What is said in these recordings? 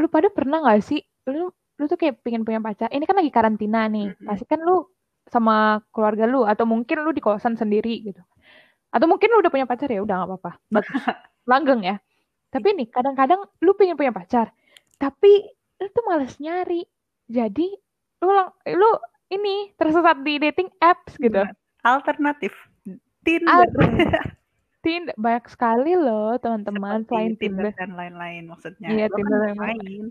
lu pada pernah gak sih? Lu lu tuh kayak pengen punya pacar. Ini kan lagi karantina nih. Mm-mm. pasti kan lu sama keluarga lu atau mungkin lu di kosan sendiri gitu. Atau mungkin lu udah punya pacar ya udah nggak apa-apa. Bagus langgeng ya. Tapi nih kadang-kadang lu pengen punya pacar tapi lu tuh males nyari. Jadi lu lang- lu ini tersesat di dating apps gitu. Alternatif. Tinder Tinder banyak sekali loh teman-teman selain Tinder dan lain-lain maksudnya. Iya, kan Tinder dan main.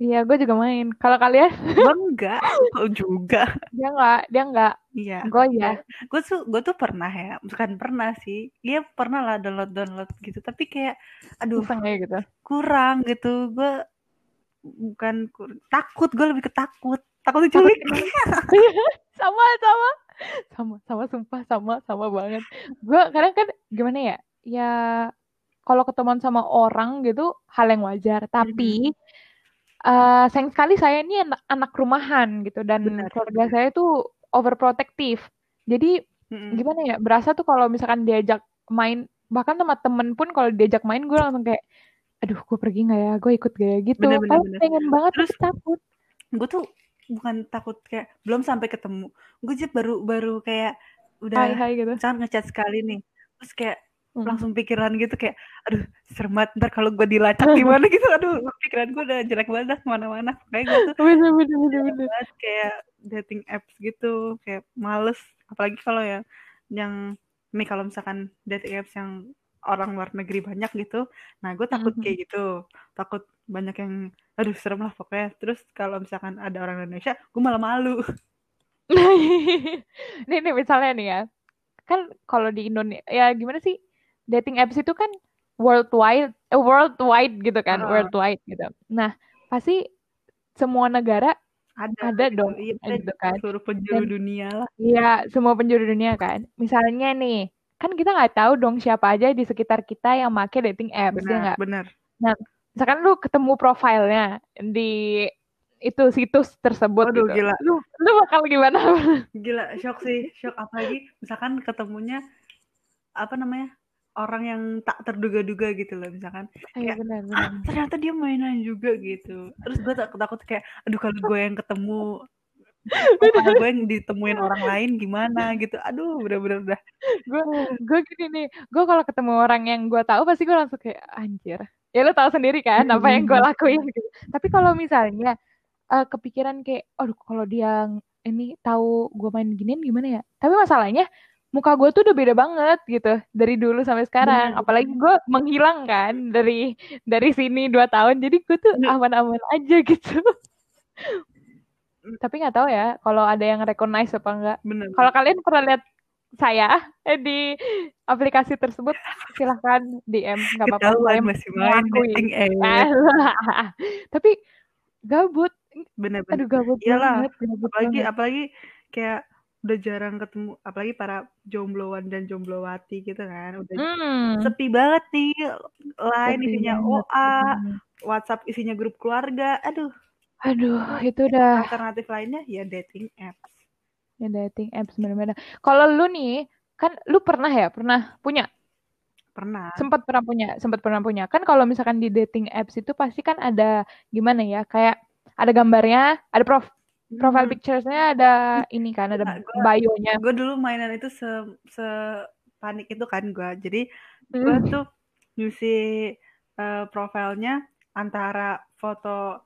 Iya gue juga main. Kalau kalian? Gue enggak gue juga. Dia nggak dia nggak iya. Gue ya. Gue tuh gue tuh pernah ya bukan pernah sih. Iya pernah lah download download gitu. Tapi kayak aduh ya gitu. kurang gitu. Gue bukan kur- takut gue lebih ketakut takut diculik sama sama. Sama sama sumpah sama sama banget. Gue kadang kan gimana ya ya kalau ketemuan sama orang gitu hal yang wajar. Tapi eh sayang sekali saya ini anak, anak rumahan gitu dan Benar. keluarga saya tuh overprotective. Jadi Mm-mm. gimana ya berasa tuh kalau misalkan diajak main bahkan sama temen pun kalau diajak main gue langsung kayak aduh gue pergi nggak ya? Gue ikut gak ya? Gitu. Bener, bener, bener. pengen banget Terus- takut. gue tuh bukan takut kayak belum sampai ketemu. Gue just baru baru kayak udah hai hai gitu. misalkan ngechat sekali nih. Terus kayak Hmm. langsung pikiran gitu kayak aduh serem banget ntar kalau gue dilacak gimana gitu. Aduh pikiran gue udah jelek banget ke mana-mana. Kayak gue tuh bener bener bener bener. kayak dating apps gitu kayak males. Apalagi kalau ya yang nih kalau misalkan dating apps yang orang luar negeri banyak gitu nah gue takut Mhm. kayak gitu takut banyak yang aduh serem lah pokoknya terus kalau misalkan ada orang Indonesia gue malah malu nih nih misalnya nih ya kan kalau di Indonesia ya gimana sih dating apps itu kan worldwide eh, worldwide gitu kan Ah. worldwide gitu nah pasti semua negara ada Ada gitu. dong, iya gitu kan. seluruh penjuru Dan- dunia lah Iya, semua penjuru dunia kan. Misalnya nih, kan kita nggak tahu dong siapa aja di sekitar kita yang make dating apps, ya benar nggak? benar Misalkan lu ketemu profilnya di itu situs tersebut Waduh, gitu. gila. Lu, lu bakal gimana? gila shock sih shock apalagi misalkan ketemunya apa namanya orang yang tak terduga-duga gitu loh misalkan Iya Kayak, benar, ah ternyata dia mainan juga gitu terus gue takut takut kayak aduh kalau gue yang ketemu kalau gue yang ditemuin orang lain gimana gitu aduh bener-bener udah Gue gue gini nih, gue kalau ketemu orang yang gue tahu pasti gue langsung kayak anjir. Ya lu tahu sendiri kan apa yang gue lakuin gitu. Tapi kalau misalnya eh, kepikiran kayak, aduh kalau dia ini tahu gue main ginian gimana ya? Tapi masalahnya muka gue tuh udah beda banget gitu dari dulu sampai sekarang. Apalagi gue menghilang kan dari dari sini dua tahun. Jadi gue tuh Bener. aman-aman aja gitu. Tapi nggak tahu ya kalau ada yang recognize apa enggak. bener Kalau kalian pernah lihat saya eh, di aplikasi tersebut, silahkan DM, nggak apa-apa. Saya masih main dating Tapi gabut, bener-bener aduh gabut Iyalah, banget, gabut apalagi banget. apalagi kayak udah jarang ketemu apalagi para jombloan dan jomblowati gitu kan udah Hmm, sepi banget nih lain isinya OA banget. WhatsApp isinya grup keluarga aduh Aduh, itu udah alternatif lainnya ya dating apps ya dating apps bener-bener. Kalau lu nih, kan lu pernah ya, pernah punya, pernah sempat pernah punya, sempat pernah punya. Kan kalau misalkan di dating apps itu pasti kan ada gimana ya, kayak ada gambarnya, ada prof profile Hmm. pictures-nya ada ini kan, ada Nah, gua- bio-nya. gue dulu mainan itu se se panik itu kan gue jadi gue Hmm. tuh ngisi eh, profilnya antara foto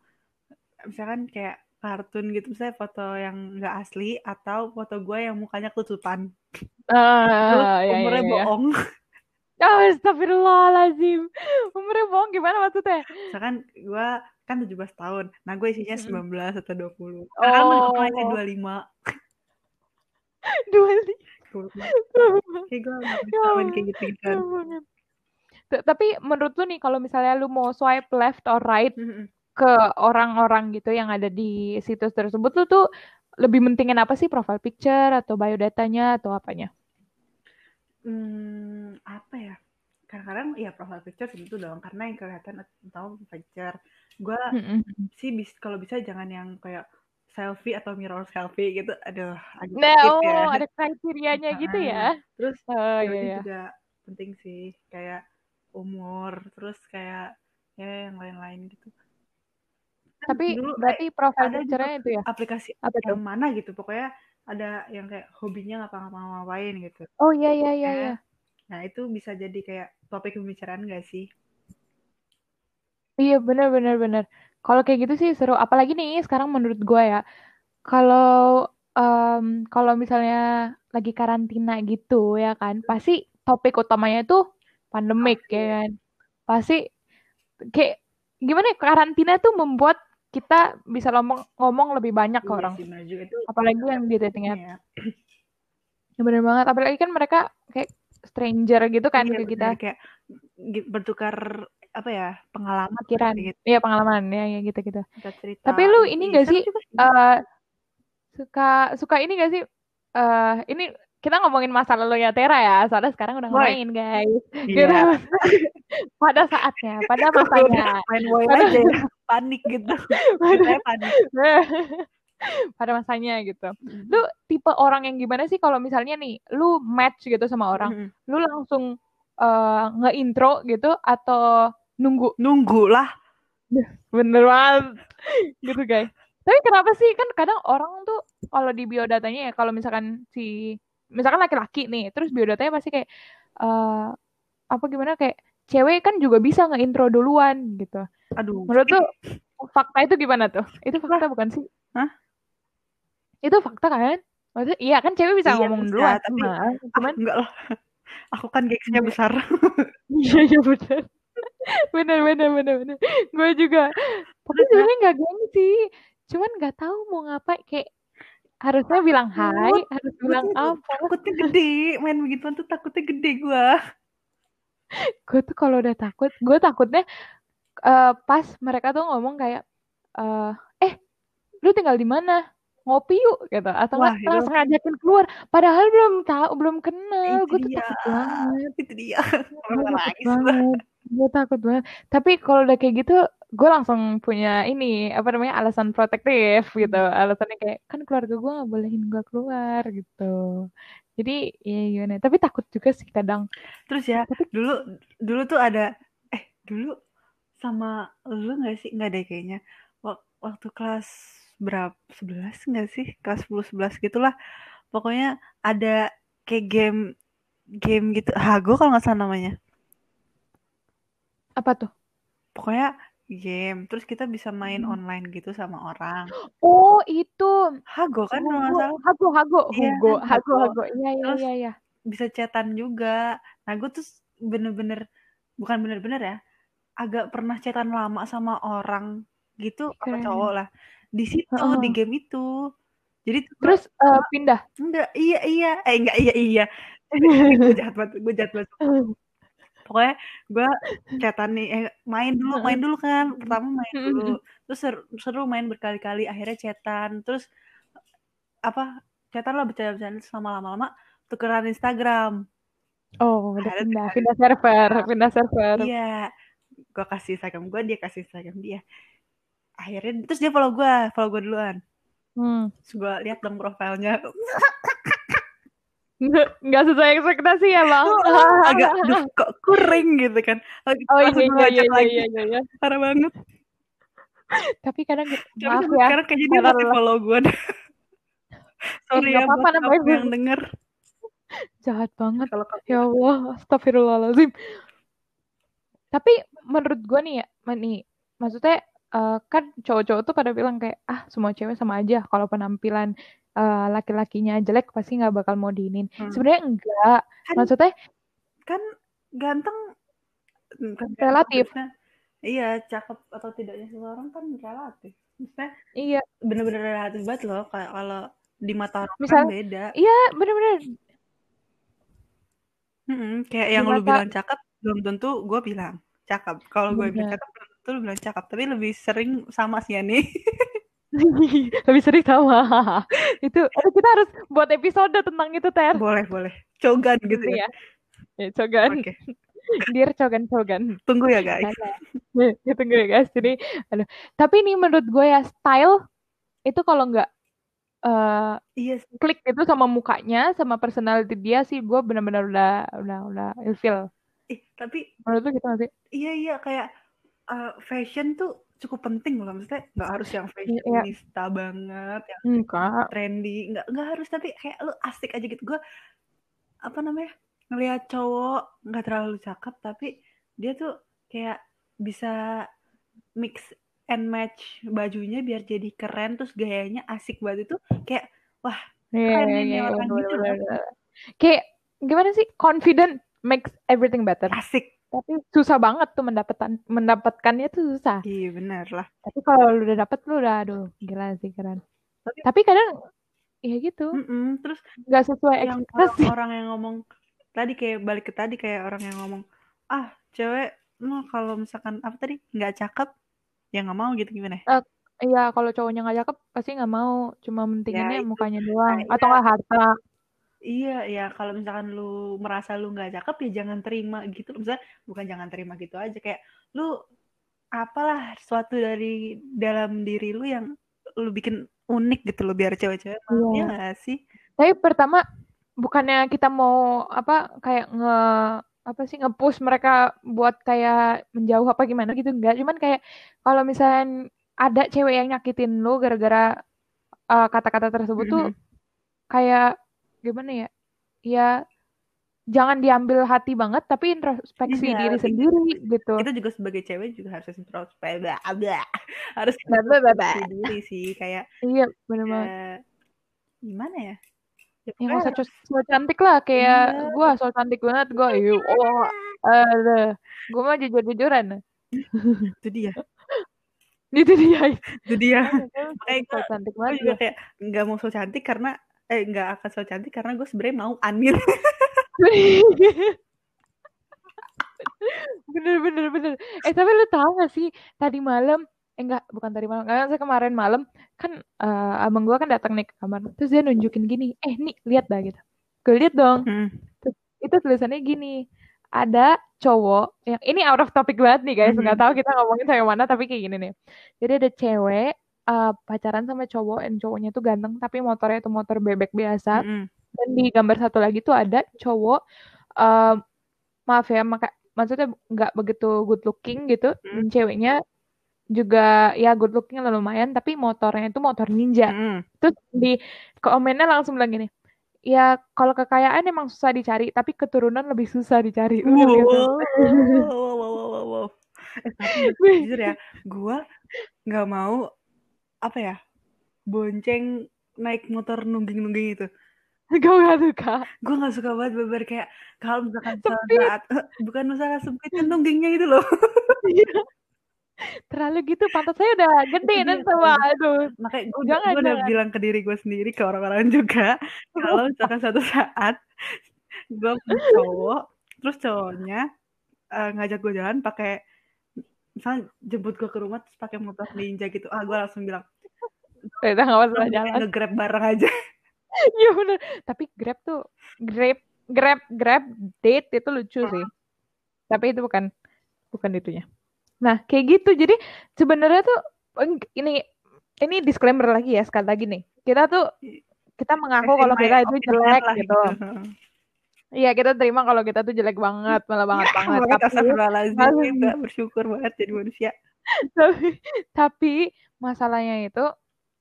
misalkan kayak kartun gitu misalnya foto yang nggak asli atau foto gue yang mukanya ketutupan terus Ah, ya, ya, umurnya ya. bohong Oh, astagfirullahaladzim. Umurnya bohong gimana maksudnya? misalkan gue kan 17 tahun nah gue isinya Mm-mm. 19 atau 20 karena kan Oh. 25 Dua li- kayak gue gak Ya bisa main Allah, kayak gitu kan Tapi menurut lu nih, kalau misalnya lu mau swipe left or right Mm-mm. Ke orang-orang gitu yang ada di situs tersebut, lu tuh lebih mentingin apa sih? Profile picture atau biodatanya atau apanya? Hmm, apa ya? Kadang-kadang ya profile picture gitu dong, karena yang kelihatan atau picture. Gue Mm-mm. sih bis, kalau bisa jangan yang kayak selfie atau mirror selfie gitu. Aduh, agak Nah, sakit ya. oh, ada kriterianya gitu ya? Terus Oh, iya, iya. juga penting sih kayak umur, terus kayak ya yang lain-lain gitu. Tapi dulu berarti eh, ada picture-nya itu ya? aplikasi Apa yang mana gitu pokoknya ada yang kayak hobinya ngapa-ngapain gitu Oh iya iya iya Ya. iya. nah itu bisa jadi kayak topik pembicaraan gak sih Iya bener bener bener. Kalau kayak gitu sih seru. Apalagi nih sekarang menurut gue ya. Kalau em, kalau misalnya lagi karantina gitu ya kan, pasti topik utamanya tuh pandemik ya kan. Pasti kayak gimana ya karantina tuh membuat kita bisa ngomong ngomong lebih banyak ke Iya orang. sih itu Apalagi yang di dating app. ya. Ya, bener banget. Apalagi kan mereka kayak stranger gitu kan Iya, ke kita. kayak bertukar apa ya pengalaman Pikiran. gitu Iya pengalaman ya, ya gitu-gitu. kita cerita Tapi lu gitu. ini Iya, gak sih juga eh suka suka ini gak sih eh ini kita ngomongin masa lalu ya Tera ya. Soalnya sekarang udah ngemain guys. Iya. gitu pada saatnya pada masanya. main boy Pada- aja ya. panik gitu. Saya panik. pada masanya gitu. Lu tipe orang yang gimana sih kalau misalnya nih lu match gitu sama orang Mm-mm. lu langsung eh, nge-intro gitu atau nunggu? Nunggu lah. Bener banget. Gitu guys. Tapi kenapa sih? Kan kadang orang tuh kalau di biodatanya ya kalau misalkan si misalkan laki-laki nih terus biodatanya pasti kayak eh apa gimana kayak cewek kan juga bisa nge-intro duluan gitu. Aduh. Menurut tuh fakta itu gimana tuh? Itu fakta bukan sih? Hah? itu fakta kan? Maksudnya iya kan cewek bisa Iya, ngomong bisa, duluan tapi- cuman ah, cuman enggak lah. Aku kan gengsinya Iya. besar. Iya iya bener bener bener bener bener. Gue juga tapi ya? sebenarnya nggak gengsi. Cuman nggak tahu mau ngapain kayak harusnya bilang hai. Harus bilang apa? takutnya gede. Main begituan tuh takutnya gede gua. Gue tuh kalau udah takut gue takutnya eh, pas mereka tuh ngomong kayak eh eh lu tinggal di mana? Ngopi yuk gitu. Atau Wah, nggak itu- langsung ngajakin keluar. Padahal belum tahu belum kenal. Gue tuh takut banget. Itu dia. Gue takut banget. Gue takut banget. Tapi kalau udah kayak gitu gue langsung punya ini apa namanya alasan protektif gitu. Hmm. alasannya kayak kan keluarga gue nggak bolehin gue keluar gitu. Jadi ya gimana? Tapi takut juga sih kadang. Terus ya Tapi- dulu dulu tuh ada eh dulu sama lu nggak sih? Nggak deh kayaknya. Wak- waktu kelas berapa 11 nggak sih? Kelas 10 11 gitulah. Pokoknya ada kayak game game gitu. Hago kalau nggak salah namanya. Apa tuh? Pokoknya game terus kita bisa main Hmm. online gitu sama orang oh itu Hago kan kalau nggak Hugo, salah Hago, Hago, Iya, Hugo, kan, Hago, Hago. Hago. Iya, iya, Terus iya, iya. bisa chatan juga nah gue tuh bener-bener bukan bener-bener ya agak pernah chatan lama sama orang gitu sama Keren. cowok lah di situ Heeh. di game itu jadi Terus eh, pindah. enggak iya iya eh enggak iya iya gue jahat banget gue jahat banget pokoknya gue chatan nih eh, main dulu main dulu kan pertama main dulu terus seru, seru main berkali-kali akhirnya chatan terus apa chatan lah bercanda-bercanda selama lama-lama tukeran Instagram Oh, udah pindah, pindah server, pindah server. Iya, gue kasih Instagram gue, dia kasih Instagram dia. Akhirnya terus dia follow gue, follow gue duluan. Hmm. Terus gue lihat dong profilnya, Nggak sesuai ekspektasi ya, Bang. agak duh, kok kuring gitu kan. Lagi- Oh iya, iya, iya, iya, lagi. iya, iya, iya. Parah banget. Tapi kadang, Tapi maaf ya. sekarang kayaknya dia masih follow gue. Sorry nggak ya buat namanya yang denger. Jahat banget. Kalau Ya Allah, astagfirullahaladzim. Tapi menurut gue nih ya, nih, maksudnya eh, kan cowok-cowok tuh pada bilang kayak, ah semua cewek sama aja. Kalau penampilan eh, laki-lakinya jelek pasti nggak bakal mau diinin. Hmm. Sebenarnya enggak. Kan- Maksudnya kan ganteng kan ganteng, Relatif. Iya, cakep atau tidaknya seseorang kan relatif. Maksudnya iya, bener-bener relatif banget loh kayak kalau di mata orang Misal- kan beda. iya bener-bener. Mm-mm, kayak yang Di lu mata- bilang cakep belum tentu gue bilang cakep. Kalau gue bilang cakep belum tentu lu bilang cakep. Tapi lebih sering sama sih ya nih. Lebih sering sama. itu kita harus buat episode tentang itu, Ter. boleh boleh. Cogan gitu Gitu ya. ya. Ya, cogan. Oke. Dear cogan cogan. Tunggu ya guys. Ya, tunggu ya guys. Jadi, aduh. Tapi ini menurut gue ya style itu kalau nggak eh, Iya sih. klik itu sama mukanya, sama personality dia sih, gue benar-benar udah udah udah ilfeel. Ih, tapi Menurut lu gitu nggak sih? iya iya kayak uh, fashion tuh cukup penting loh maksudnya nggak harus yang Iya. fashionista banget yang Enggak. trendy nggak nggak harus tapi kayak lu asik aja gitu gue apa namanya ngelihat cowok nggak terlalu cakep tapi dia tuh kayak bisa mix and match bajunya biar jadi keren terus gayanya asik banget itu kayak wah Iya, keren iya, ini iya, orang bener, gitu bener, loh bener. Kayak gimana sih? Confident makes everything better. asik Tapi susah banget tuh mendapatkan mendapatkannya tuh susah. iya bener lah Tapi kalau lu udah dapet lu udah aduh gila sih keren. Tapi- Tapi kadang ya gitu, Mm-mm. terus nggak sesuai yang ekspektasi. orang-orang yang ngomong tadi kayak balik ke tadi kayak orang yang ngomong ah cewek mah kalau misalkan apa tadi nggak cakep ya nggak mau gitu gimana Iya, kalau cowoknya nggak cakep pasti nggak mau, cuma mentinginnya itu. mukanya doang Nah, atau iya. nggak harta. Iya ya kalau misalkan lu merasa lu nggak cakep ya jangan terima gitu misalnya bukan jangan terima gitu aja kayak lu apalah suatu dari dalam diri lu yang lu bikin unik gitu lo biar cewek-cewek mau Iya. ya sih Tapi pertama bukannya kita mau apa kayak nge apa sih nge-push mereka buat kayak menjauh apa gimana gitu enggak cuman kayak kalau misalnya ada cewek yang nyakitin lu gara-gara uh, kata-kata tersebut tuh Mhm. kayak gimana ya? Ya jangan diambil hati banget tapi introspeksi Iya, diri iya. sendiri gitu. kita juga sebagai cewek juga harus introspeksi harus introspeksi diri sih kayak iya banget. eh, gimana ya? Ya, yang pokoknya usah so, so cantik lah kayak Iya. gua so cantik banget gua yuk oh ada. Gua mah jujur jujuran itu dia. Itu dia. Itu dia. Kayak so gua- cantik gue banget juga kayak nggak mau so cantik karena eh nggak akan so cantik karena gue sebenarnya mau anir bener bener bener. Eh tapi lu tahu gak sih tadi malam eh enggak bukan tadi malam karena saya kemarin malam kan eh, abang gua kan datang nih ke kamar terus dia nunjukin gini eh nih lihat dah gitu. Gue lihat dong. Hmm. itu tulisannya gini ada cowok yang ini out of topic banget nih guys nggak Mhm. tahu kita ngomongin sampai mana tapi kayak gini nih. Jadi ada cewek eh, pacaran sama cowok dan cowoknya tuh ganteng tapi motornya tuh motor bebek biasa Mm-mm. dan di gambar satu lagi tuh ada cowok eh, maaf ya maka maksudnya nggak begitu good looking gitu dan ceweknya juga ya good looking lah lumayan tapi motornya itu motor ninja Mm-mm. terus di komennya langsung bilang gini ya kalau kekayaan emang susah dicari tapi keturunan lebih susah dicari Wow, sih? wow, wow, wow, wow, wow. Eh, tapi jujur ya, gue nggak mau apa ya bonceng naik motor nungging-nungging itu. gue gak suka Gue nggak suka banget beber kayak kalau misalkan Sempit. saat bukan masalah sempit kan nunggingnya itu loh. terlalu gitu pantat saya udah gede dan dia, sama makanya. aduh Makanya gue Jangan, gue udah jangan. bilang ke diri gue sendiri ke orang-orang juga kalau misalkan suatu saat gue punya cowok terus cowoknya eh, ngajak gue jalan pakai misalnya jemput gue ke rumah terus pakai motor ninja gitu ah gue langsung bilang udah gak masalah "Langsung jalan nge-grab bareng aja Iya bener. Tapi Grab tuh Grab Grab Grab date itu lucu sih. Tapi itu bukan bukan itunya. Nah, kayak gitu. Jadi sebenarnya tuh ini ini disclaimer lagi ya sekali lagi nih. Kita tuh kita mengaku kalau kita itu jelek lah gitu. Iya, kita terima kalau kita tuh jelek banget, malah banget banget. banget Tapi Gak bersyukur banget jadi manusia tapi, tapi masalahnya itu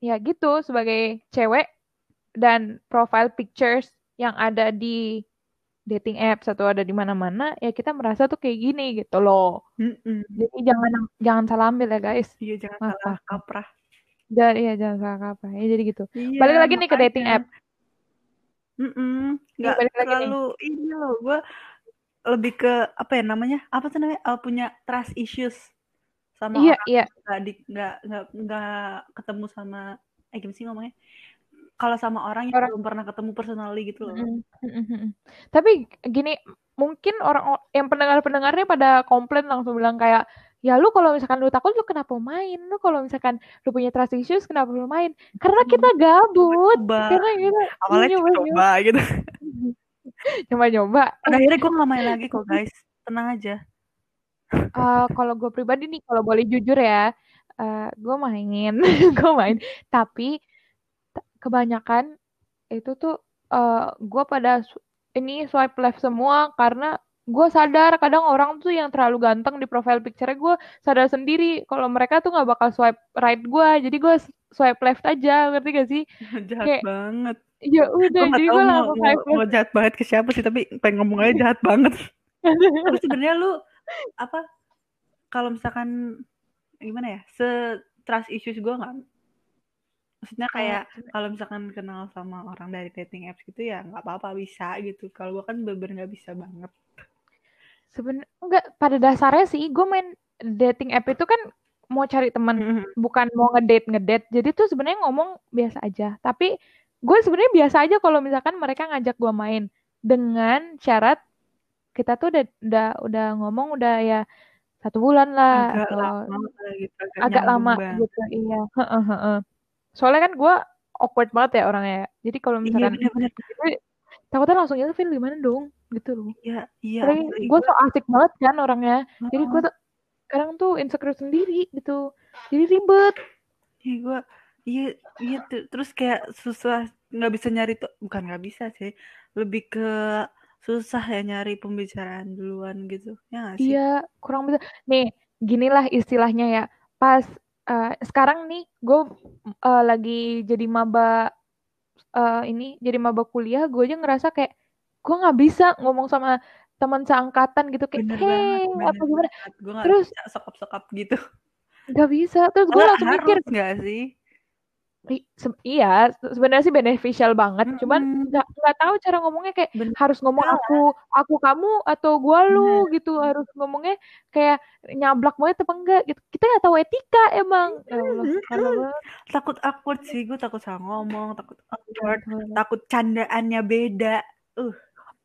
ya gitu sebagai cewek dan profile pictures yang ada di dating apps atau ada di mana-mana ya kita merasa tuh kayak gini gitu loh. Mm-mm. Jadi jangan jangan salah ambil ya guys. iya jangan Maaf, salah kaprah Jadi ya jangan salah apa ya jadi gitu. Iya, Balik lagi nih ke makanya. dating app. Mm-mm. Iya, lagi terlalu ini loh gue lebih ke apa ya namanya apa tuh namanya Eh, punya trust issues sama Iya, orang iya. nggak di nggak nggak nggak ketemu sama eh gimana sih ngomongnya kalau sama orang yang Orang- belum pernah ketemu personally gitu loh Mm, mm, mm, mm. Tapi gini, mungkin orang yang pendengar-pendengarnya pada komplain langsung bilang kayak, ya lu kalau misalkan lu takut lu kenapa main? Lu kalau misalkan lu punya trust issues kenapa lu main? Karena kita gabut. coba Karena kita awalnya iya, nyoba, coba gitu nyoba. pada akhirnya gue nggak main lagi kok guys tenang aja Eh, kalau gue pribadi nih, kalau boleh jujur ya, eh gue main, gue main. Tapi kebanyakan itu tuh eh gue pada ini swipe left semua karena gue sadar kadang orang tuh yang terlalu ganteng di profile picture gue sadar sendiri kalau mereka tuh nggak bakal swipe right gue jadi gue swipe left aja ngerti gak sih? Jahat Kayak- banget. ya udah jadi gue mau, langsung mau, swipe mau left. jahat banget ke siapa sih tapi pengen ngomong aja jahat banget. Tapi sebenarnya lu apa? Kalau misalkan gimana ya? Se trust issues gue nggak maksudnya kayak kalau misalkan kenal sama orang dari dating apps gitu ya nggak apa-apa bisa gitu. Kalau gue kan bener-bener nggak bisa banget. Sebenarnya enggak pada dasarnya sih gue main dating app itu kan mau cari teman Mhm. bukan mau ngedate ngedate. Jadi tuh sebenarnya ngomong biasa aja. Tapi gue sebenarnya biasa aja kalau misalkan mereka ngajak gue main dengan syarat kita tuh udah udah udah ngomong udah ya satu bulan lah agak atau lama gitu agak, lama banget. gitu iya. Soalnya kan gue awkward banget ya orangnya ya. jadi kalau iya bener-bener gitu, takutnya langsung itu feel gimana dong? Gitu loh. Iya iya gue gua- so asik banget kan orangnya. Jadi Heeh. gue tuh kadang tuh insecure sendiri gitu. Jadi ribet. Iya gue iya iya terus kayak susah nggak bisa nyari tuh bukan nggak bisa sih. Lebih ke susah ya nyari pembicaraan duluan gitu. Ya sih? Iya kurang bisa. Nih ginilah istilahnya ya. Pas eh, sekarang nih gue eh, lagi jadi maba eh, ini jadi maba kuliah gue aja ngerasa kayak gue nggak bisa ngomong sama teman seangkatan gitu. Kayak bener hey banget apa gimana? banget. Nggak Terus- bisa sokap-sokap gitu. Nggak bisa. Terus gue langsung mikir nggak sih? "Ih, se- iya se- sebenarnya sih beneficial banget cuman Mm-mm. nggak nggak tahu cara ngomongnya kayak Bener. harus ngomong aku aku kamu atau gua lu gitu harus ngomongnya kayak nyablak banget apa enggak gitu. Kita nggak tahu etika emang. Ya Allah parah banget. Takut awkward sih gue takut salah ngomong takut awkward takut candaannya beda.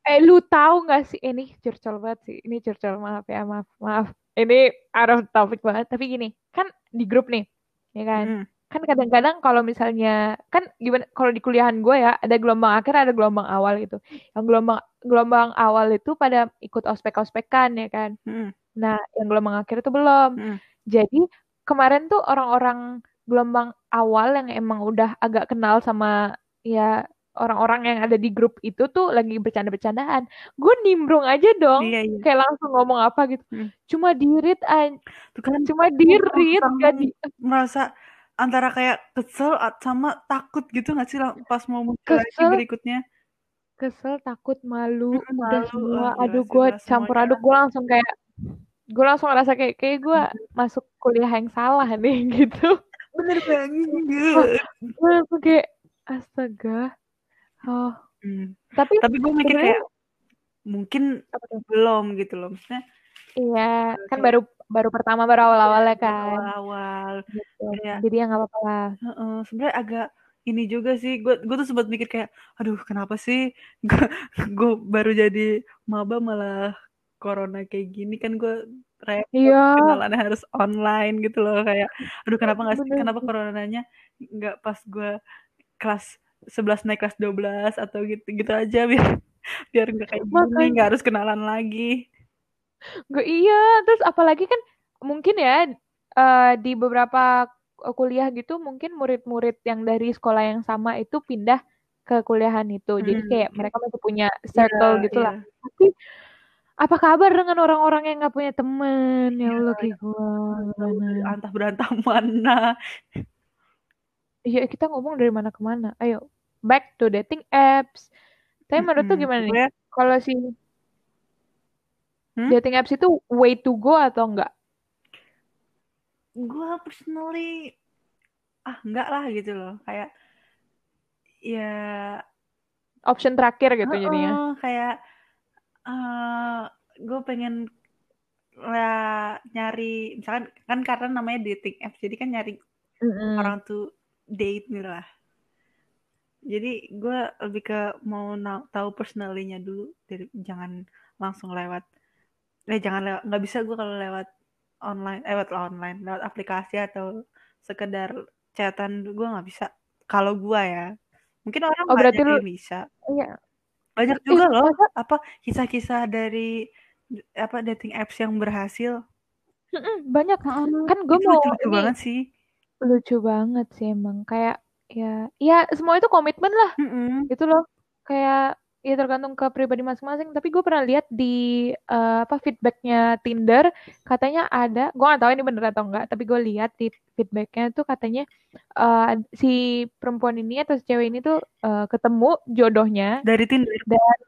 Eh lu tahu nggak sih? Ini curcol banget sih ini curcol maaf ya maaf maaf. Ini out of topic banget tapi gini kan di grup nih ya kan? Mm. Kan kadang-kadang kalau misalnya kan gimana kalau di kuliahan gue ya ada gelombang akhir ada gelombang awal gitu yang gelombang gelombang awal itu pada ikut ospek-ospekan ya kan Mm. nah yang gelombang akhir itu belum Mm. jadi kemarin tuh orang-orang gelombang awal yang emang udah agak kenal sama ya orang-orang yang ada di grup itu tuh lagi bercanda-bercandaan gue nimbrung aja dong iya iya kayak langsung ngomong apa gitu Hmm. cuma dirit an kan cuma dirit langsung gak di merasa antara kayak kesel sama takut gitu nggak sih pas mau muncul lagi berikutnya? Kesel takut malu Mm, udah malu, semua ah, aduh gue campur semuanya. aduk gue langsung kayak gue langsung ngerasa kayak kayak gue masuk kuliah yang salah nih gitu. Bener banget. Gue langsung kayak astaga oh. Hmm. tapi tapi gue mikir kayak mungkin belum gitu loh maksudnya iya kan Kayak- baru baru pertama baru awal-awal ya kan. awal-awal. Gitu. kayak- jadi ya nggak apa-apa lah. Heeh, sebenarnya agak ini juga sih gue gue tuh sempat mikir kayak aduh kenapa sih gue baru jadi maba malah corona kayak gini? Kan gue repot iya. kenalannya harus online gitu loh kayak aduh kenapa nggak sih kenapa coronanya nggak pas gue kelas 11 naik kelas 12 atau gitu gitu aja biar biar nggak kayak gini nggak harus kenalan lagi Gue iya, terus apalagi kan mungkin ya eh, di beberapa kuliah gitu mungkin murid-murid yang dari sekolah yang sama itu pindah ke kuliahan itu. Jadi Hmm. kayak mereka masih punya circle Iya, gitu lah. iya. Tapi apa kabar dengan orang-orang yang nggak punya temen? Ya Iya, Allah kayak gue antah berantah mana Iya kita ngomong dari mana ke mana. Ayo back to dating apps. Tapi menurut tuh gimana nih? Kalau si Hmm? dating apps itu way to go atau enggak? gue personally ah enggak lah gitu loh kayak ya Option terakhir gitu jadinya. Heeh, kayak eh gue pengen lah nyari misalkan kan karena namanya dating apps jadi kan nyari Mm-mm. orang tuh date gitu lah jadi gue lebih ke mau tahu personalinya dulu dari jangan langsung lewat eh jangan lewat nggak bisa gue kalau lewat online eh, lewat online lewat aplikasi atau sekedar chatan gue nggak bisa. Kalau gue ya mungkin orang Oh, berarti banyak lu- bisa. Iya. banyak juga loh apa kisah-kisah dari apa dating apps yang berhasil. Banyak. Kan gue itu mau lucu-lucu ini banget sih. lucu banget sih emang kayak ya ya semua itu komitmen lah. Mm-mm. gitu loh kayak ya tergantung ke pribadi masing-masing. Tapi gue pernah lihat di uh, apa feedbacknya Tinder, katanya ada, gue gak tahu ini bener atau enggak, tapi gue lihat di feedbacknya tuh katanya uh, si perempuan ini atau si cewek ini tuh uh, ketemu jodohnya dari Tinder dan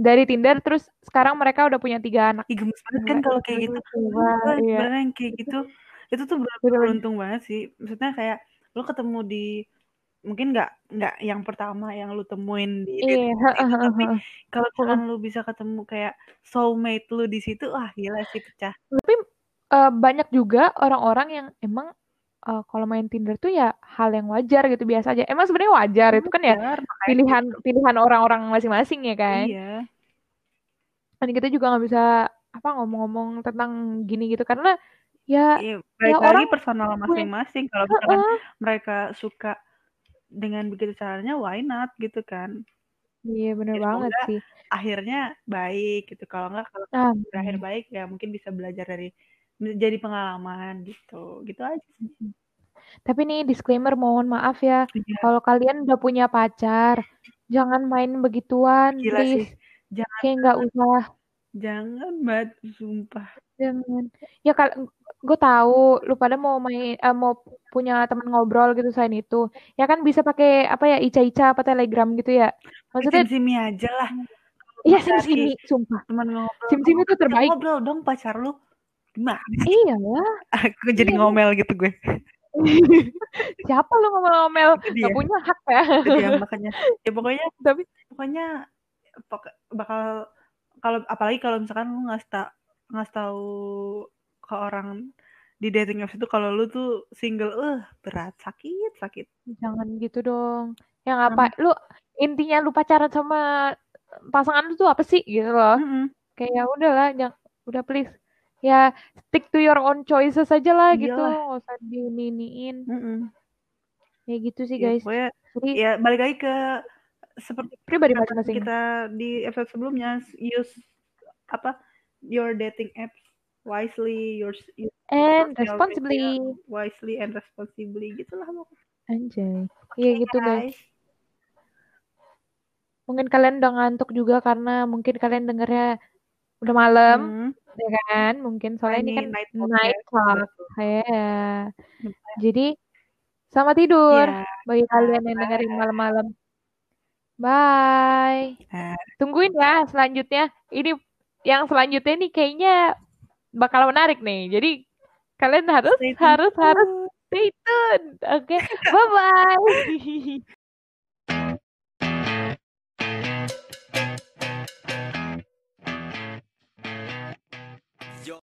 dari Tinder terus sekarang mereka udah punya tiga anak. Ih, gemes banget kan kalau kayak gitu. Wah, iya. yang kayak gitu itu tuh beruntung banget sih. Maksudnya kayak lo ketemu di mungkin nggak nggak yang pertama yang lu temuin di iya, itu, tapi kalau misalkan lu bisa ketemu kayak soulmate lu di situ wah gila sih pecah. Tapi uh, banyak juga orang-orang yang emang uh, kalau main Tinder tuh ya hal yang wajar gitu biasa aja. Emang sebenarnya wajar itu kan ya pilihan gitu. pilihan orang-orang masing-masing ya kan? Iya. Dan kita juga nggak bisa apa ngomong-ngomong tentang gini gitu karena ya, iya, ya orang personal masing-masing. Kalau misalkan uh, mereka suka dengan begitu caranya why not gitu kan. Iya bener ya, banget sih. akhirnya baik gitu. Kalau enggak kalau ah, berakhir baik ya mungkin bisa belajar dari jadi pengalaman gitu. Gitu aja sih. Tapi nih disclaimer mohon maaf ya. Iya. kalau kalian udah punya pacar jangan main begituan Gila please. Sih. jangan kayak nggak usah. Jangan banget sumpah. Jangan. Ya kalau gue tahu lu pada mau main uh, mau punya teman ngobrol gitu selain itu. Ya kan bisa pakai apa ya ica-ica apa telegram gitu ya. Maksudnya simi aja lah. Iya sim simi sumpah. teman ngobrol sim simi itu terbaik. ngobrol dong pacar lu. Gimana? Iya. Lah aku jadi iya. ngomel gitu gue. Siapa lu ngomel-ngomel? Gak punya hak ya. Ya makanya. Ya pokoknya tapi pokoknya bakal kalau apalagi kalau misalkan lu nggak tahu nggak tahu ke orang di dating apps itu kalau lu tuh single eh uh, berat sakit sakit. Jangan gitu dong. Yang apa lu intinya lu pacaran sama pasangan lu tuh apa sih? Gitu loh. Mm -hmm. kayak ya udahlah jangan udah please. Ya stick to your own choices aja lah Iyalah. gitu. nggak usah diiniin mm -hmm. ya gitu sih ya, guys. ya, Jadi, ya balik lagi ke seperti pribadi masing-masing. kita di episode sebelumnya use apa your dating apps wisely your, your and responsibly. wisely and responsibly gitulah anjay. Iya okay, gitu guys. mungkin kalian udah ngantuk juga karena mungkin kalian dengernya udah malam hmm. ya kan? Mungkin soalnya ini, ini kan night, night talk ya jadi selamat tidur yeah. bagi kalian yang dengerin malam-malam. Bye. Uh. tungguin ya selanjutnya. Ini yang selanjutnya nih kayaknya bakal menarik nih. Jadi kalian harus harus harus stay tune. Oke, okay? bye bye.